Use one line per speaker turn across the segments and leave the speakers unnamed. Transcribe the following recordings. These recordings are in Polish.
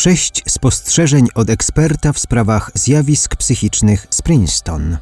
Sześć spostrzeżeń od eksperta w sprawach zjawisk psychicznych z Princeton.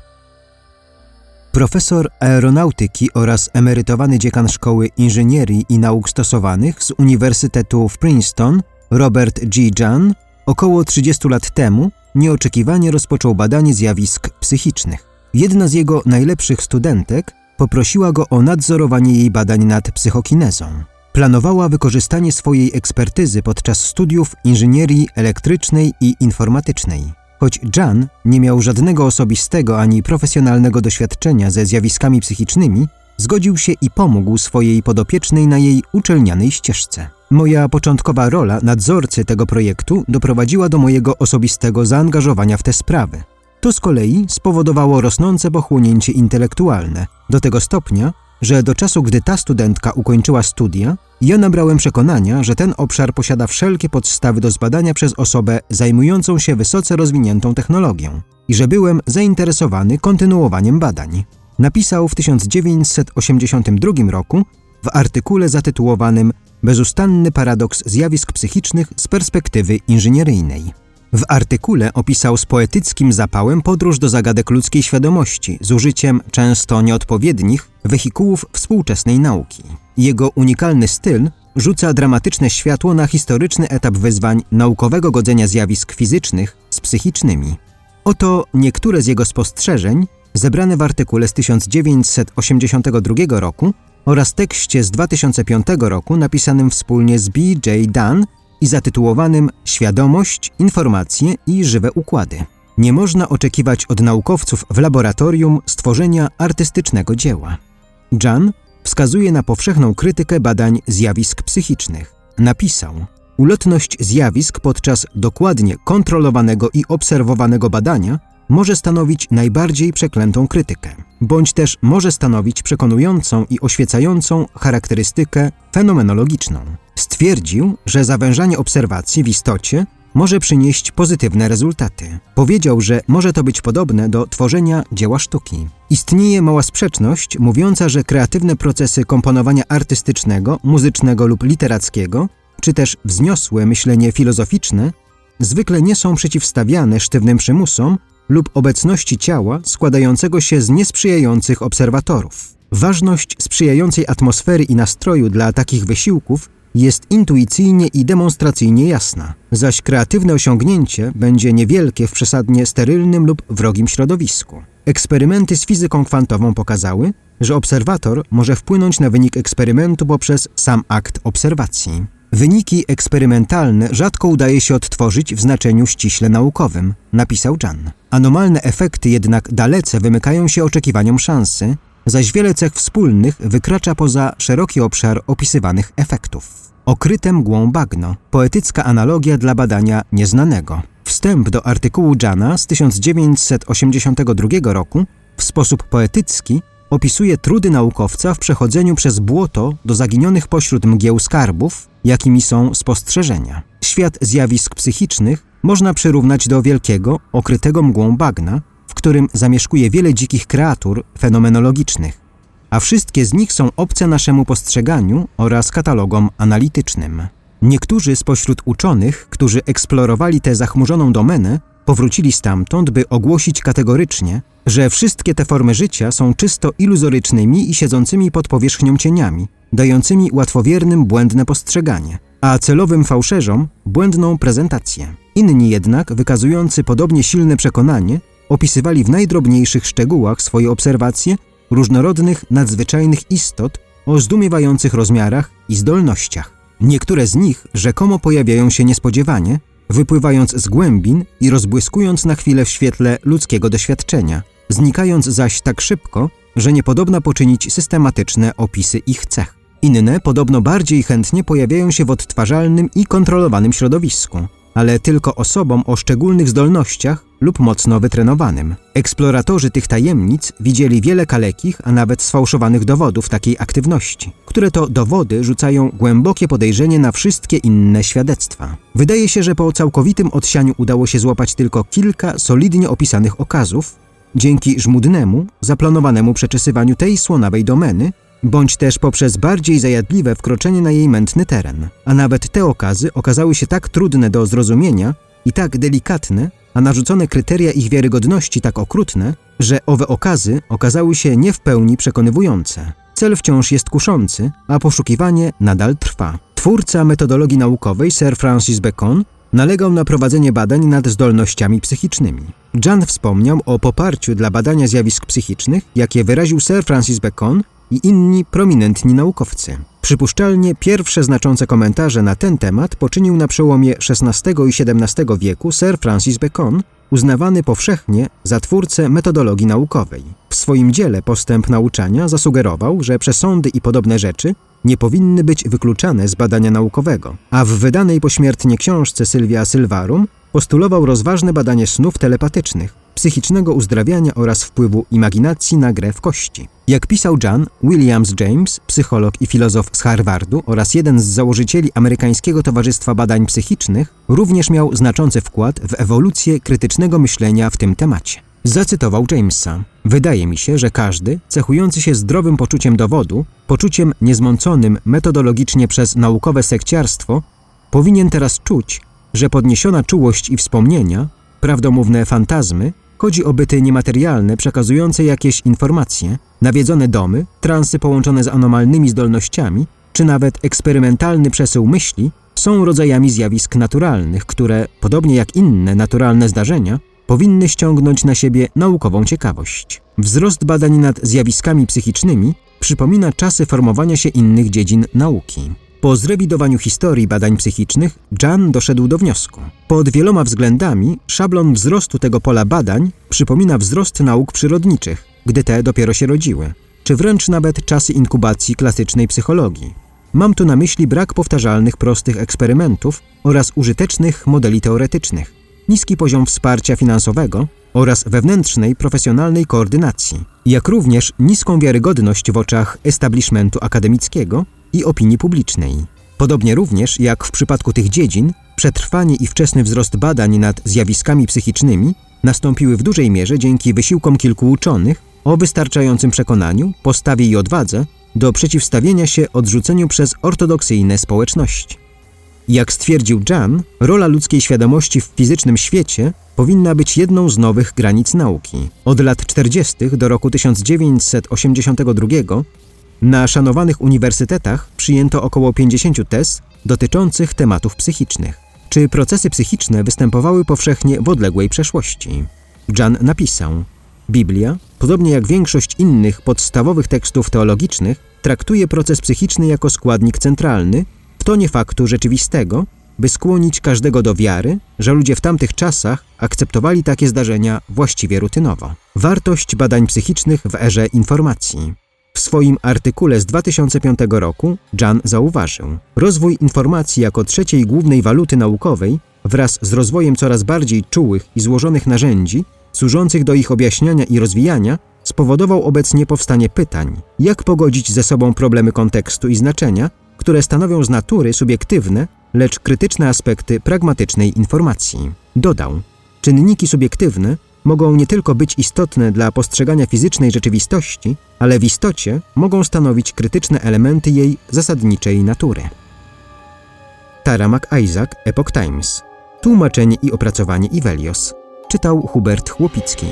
Profesor aeronautyki oraz emerytowany dziekan Szkoły Inżynierii i Nauk Stosowanych z Uniwersytetu w Princeton, Robert G. Jahn, około 30 lat temu nieoczekiwanie rozpoczął badanie zjawisk psychicznych. Jedna z jego najlepszych studentek poprosiła go o nadzorowanie jej badań nad psychokinezą. Planowała wykorzystanie swojej ekspertyzy podczas studiów inżynierii elektrycznej i informatycznej. Choć Jan nie miał żadnego osobistego ani profesjonalnego doświadczenia ze zjawiskami psychicznymi, zgodził się i pomógł swojej podopiecznej na jej uczelnianej ścieżce. Moja początkowa rola nadzorcy tego projektu doprowadziła do mojego osobistego zaangażowania w te sprawy. To z kolei spowodowało rosnące pochłonięcie intelektualne, do tego stopnia, że do czasu, gdy ta studentka ukończyła studia, ja nabrałem przekonania, że ten obszar posiada wszelkie podstawy do zbadania przez osobę zajmującą się wysoce rozwiniętą technologią i że byłem zainteresowany kontynuowaniem badań. Napisał w 1982 roku w artykule zatytułowanym Bezustanny paradoks zjawisk psychicznych z perspektywy inżynieryjnej. W artykule opisał z poetyckim zapałem podróż do zagadek ludzkiej świadomości z użyciem często nieodpowiednich wehikułów współczesnej nauki. Jego unikalny styl rzuca dramatyczne światło na historyczny etap wyzwań naukowego godzenia zjawisk fizycznych z psychicznymi. Oto niektóre z jego spostrzeżeń zebrane w artykule z 1982 roku oraz tekście z 2005 roku napisanym wspólnie z B.J. Dunn i zatytułowanym Świadomość, informacje i żywe układy. Nie można oczekiwać od naukowców w laboratorium stworzenia artystycznego dzieła. Jan wskazuje na powszechną krytykę badań zjawisk psychicznych. Napisał: Ulotność zjawisk podczas dokładnie kontrolowanego i obserwowanego badania może stanowić najbardziej przeklętą krytykę, bądź też może stanowić przekonującą i oświecającą charakterystykę fenomenologiczną. Stwierdził, że zawężanie obserwacji w istocie może przynieść pozytywne rezultaty. Powiedział, że może to być podobne do tworzenia dzieła sztuki. Istnieje mała sprzeczność mówiąca, że kreatywne procesy komponowania artystycznego, muzycznego lub literackiego, czy też wzniosłe myślenie filozoficzne, zwykle nie są przeciwstawiane sztywnym przymusom lub obecności ciała składającego się z niesprzyjających obserwatorów. Ważność sprzyjającej atmosfery i nastroju dla takich wysiłków jest intuicyjnie i demonstracyjnie jasna, zaś kreatywne osiągnięcie będzie niewielkie w przesadnie sterylnym lub wrogim środowisku. Eksperymenty z fizyką kwantową pokazały, że obserwator może wpłynąć na wynik eksperymentu poprzez sam akt obserwacji. Wyniki eksperymentalne rzadko udaje się odtworzyć w znaczeniu ściśle naukowym, napisał Jan. Anomalne efekty jednak dalece wymykają się oczekiwaniom szansy, zaś wiele cech wspólnych wykracza poza szeroki obszar opisywanych efektów. Okryte mgłą bagno, poetycka analogia dla badania nieznanego. Wstęp do artykułu Jana z 1982 roku w sposób poetycki opisuje trudy naukowca w przechodzeniu przez błoto do zaginionych pośród mgieł skarbów, jakimi są spostrzeżenia. Świat zjawisk psychicznych można przyrównać do wielkiego, okrytego mgłą bagna, którym zamieszkuje wiele dzikich kreatur fenomenologicznych, a wszystkie z nich są obce naszemu postrzeganiu oraz katalogom analitycznym. Niektórzy spośród uczonych, którzy eksplorowali tę zachmurzoną domenę, powrócili stamtąd, by ogłosić kategorycznie, że wszystkie te formy życia są czysto iluzorycznymi i siedzącymi pod powierzchnią cieniami, dającymi łatwowiernym błędne postrzeganie, a celowym fałszerzom błędną prezentację. Inni jednak, wykazujący podobnie silne przekonanie, opisywali w najdrobniejszych szczegółach swoje obserwacje różnorodnych, nadzwyczajnych istot o zdumiewających rozmiarach i zdolnościach. Niektóre z nich rzekomo pojawiają się niespodziewanie, wypływając z głębin i rozbłyskując na chwilę w świetle ludzkiego doświadczenia, znikając zaś tak szybko, że niepodobna poczynić systematyczne opisy ich cech. Inne podobno bardziej chętnie pojawiają się w odtwarzalnym i kontrolowanym środowisku, ale tylko osobom o szczególnych zdolnościach lub mocno wytrenowanym. Eksploratorzy tych tajemnic widzieli wiele kalekich, a nawet sfałszowanych dowodów takiej aktywności, które to dowody rzucają głębokie podejrzenie na wszystkie inne świadectwa. Wydaje się, że po całkowitym odsianiu udało się złapać tylko kilka solidnie opisanych okazów, dzięki żmudnemu, zaplanowanemu przeczesywaniu tej słonawej domeny, bądź też poprzez bardziej zajadliwe wkroczenie na jej mętny teren. A nawet te okazy okazały się tak trudne do zrozumienia i tak delikatne, a narzucone kryteria ich wiarygodności tak okrutne, że owe okazy okazały się nie w pełni przekonywujące. Cel wciąż jest kuszący, a poszukiwanie nadal trwa. Twórca metodologii naukowej Sir Francis Bacon nalegał na prowadzenie badań nad zdolnościami psychicznymi. Jan wspomniał o poparciu dla badania zjawisk psychicznych, jakie wyraził Sir Francis Bacon i inni prominentni naukowcy. Przypuszczalnie pierwsze znaczące komentarze na ten temat poczynił na przełomie XVI i XVII wieku Sir Francis Bacon, uznawany powszechnie za twórcę metodologii naukowej. W swoim dziele Postęp nauczania zasugerował, że przesądy i podobne rzeczy nie powinny być wykluczane z badania naukowego, a w wydanej pośmiertnie książce Sylwia Sylvarum postulował rozważne badanie snów telepatycznych, psychicznego uzdrawiania oraz wpływu imaginacji na grę w kości. Jak pisał John Williams James, psycholog i filozof z Harvardu oraz jeden z założycieli amerykańskiego Towarzystwa Badań Psychicznych, również miał znaczący wkład w ewolucję krytycznego myślenia w tym temacie. Zacytował Jamesa. Wydaje mi się, że każdy, cechujący się zdrowym poczuciem dowodu, poczuciem niezmąconym metodologicznie przez naukowe sekciarstwo, powinien teraz czuć, że podniesiona czułość i wspomnienia, prawdomówne fantazmy, chodzi o byty niematerialne przekazujące jakieś informacje, nawiedzone domy, transy połączone z anomalnymi zdolnościami, czy nawet eksperymentalny przesył myśli, są rodzajami zjawisk naturalnych, które, podobnie jak inne naturalne zdarzenia, powinny ściągnąć na siebie naukową ciekawość. Wzrost badań nad zjawiskami psychicznymi przypomina czasy formowania się innych dziedzin nauki. Po zrewidowaniu historii badań psychicznych, Jan doszedł do wniosku. Pod wieloma względami szablon wzrostu tego pola badań przypomina wzrost nauk przyrodniczych, gdy te dopiero się rodziły, czy wręcz nawet czasy inkubacji klasycznej psychologii. Mam tu na myśli brak powtarzalnych prostych eksperymentów oraz użytecznych modeli teoretycznych, niski poziom wsparcia finansowego oraz wewnętrznej profesjonalnej koordynacji, jak również niską wiarygodność w oczach establishmentu akademickiego i opinii publicznej. Podobnie również jak w przypadku tych dziedzin, przetrwanie i wczesny wzrost badań nad zjawiskami psychicznymi nastąpiły w dużej mierze dzięki wysiłkom kilku uczonych o wystarczającym przekonaniu, postawie i odwadze do przeciwstawienia się odrzuceniu przez ortodoksyjne społeczności. Jak stwierdził Jan, rola ludzkiej świadomości w fizycznym świecie powinna być jedną z nowych granic nauki. Od lat 40. do roku 1982 na szanowanych uniwersytetach przyjęto około 50 tez dotyczących tematów psychicznych. Czy procesy psychiczne występowały powszechnie w odległej przeszłości? Jan napisał: Biblia, podobnie jak większość innych podstawowych tekstów teologicznych, traktuje proces psychiczny jako składnik centralny w tonie faktu rzeczywistego, by skłonić każdego do wiary, że ludzie w tamtych czasach akceptowali takie zdarzenia właściwie rutynowo. Wartość badań psychicznych w erze informacji. W swoim artykule z 2005 roku Jan zauważył, rozwój informacji jako trzeciej głównej waluty naukowej wraz z rozwojem coraz bardziej czułych i złożonych narzędzi służących do ich objaśniania i rozwijania spowodował obecnie powstanie pytań, jak pogodzić ze sobą problemy kontekstu i znaczenia, które stanowią z natury subiektywne, lecz krytyczne aspekty pragmatycznej informacji. Dodał, czynniki subiektywne mogą nie tylko być istotne dla postrzegania fizycznej rzeczywistości, ale w istocie mogą stanowić krytyczne elementy jej zasadniczej natury. Tara MacIsaac, Epoch Times. Tłumaczenie i opracowanie Ivelios. Czytał Hubert Chłopicki.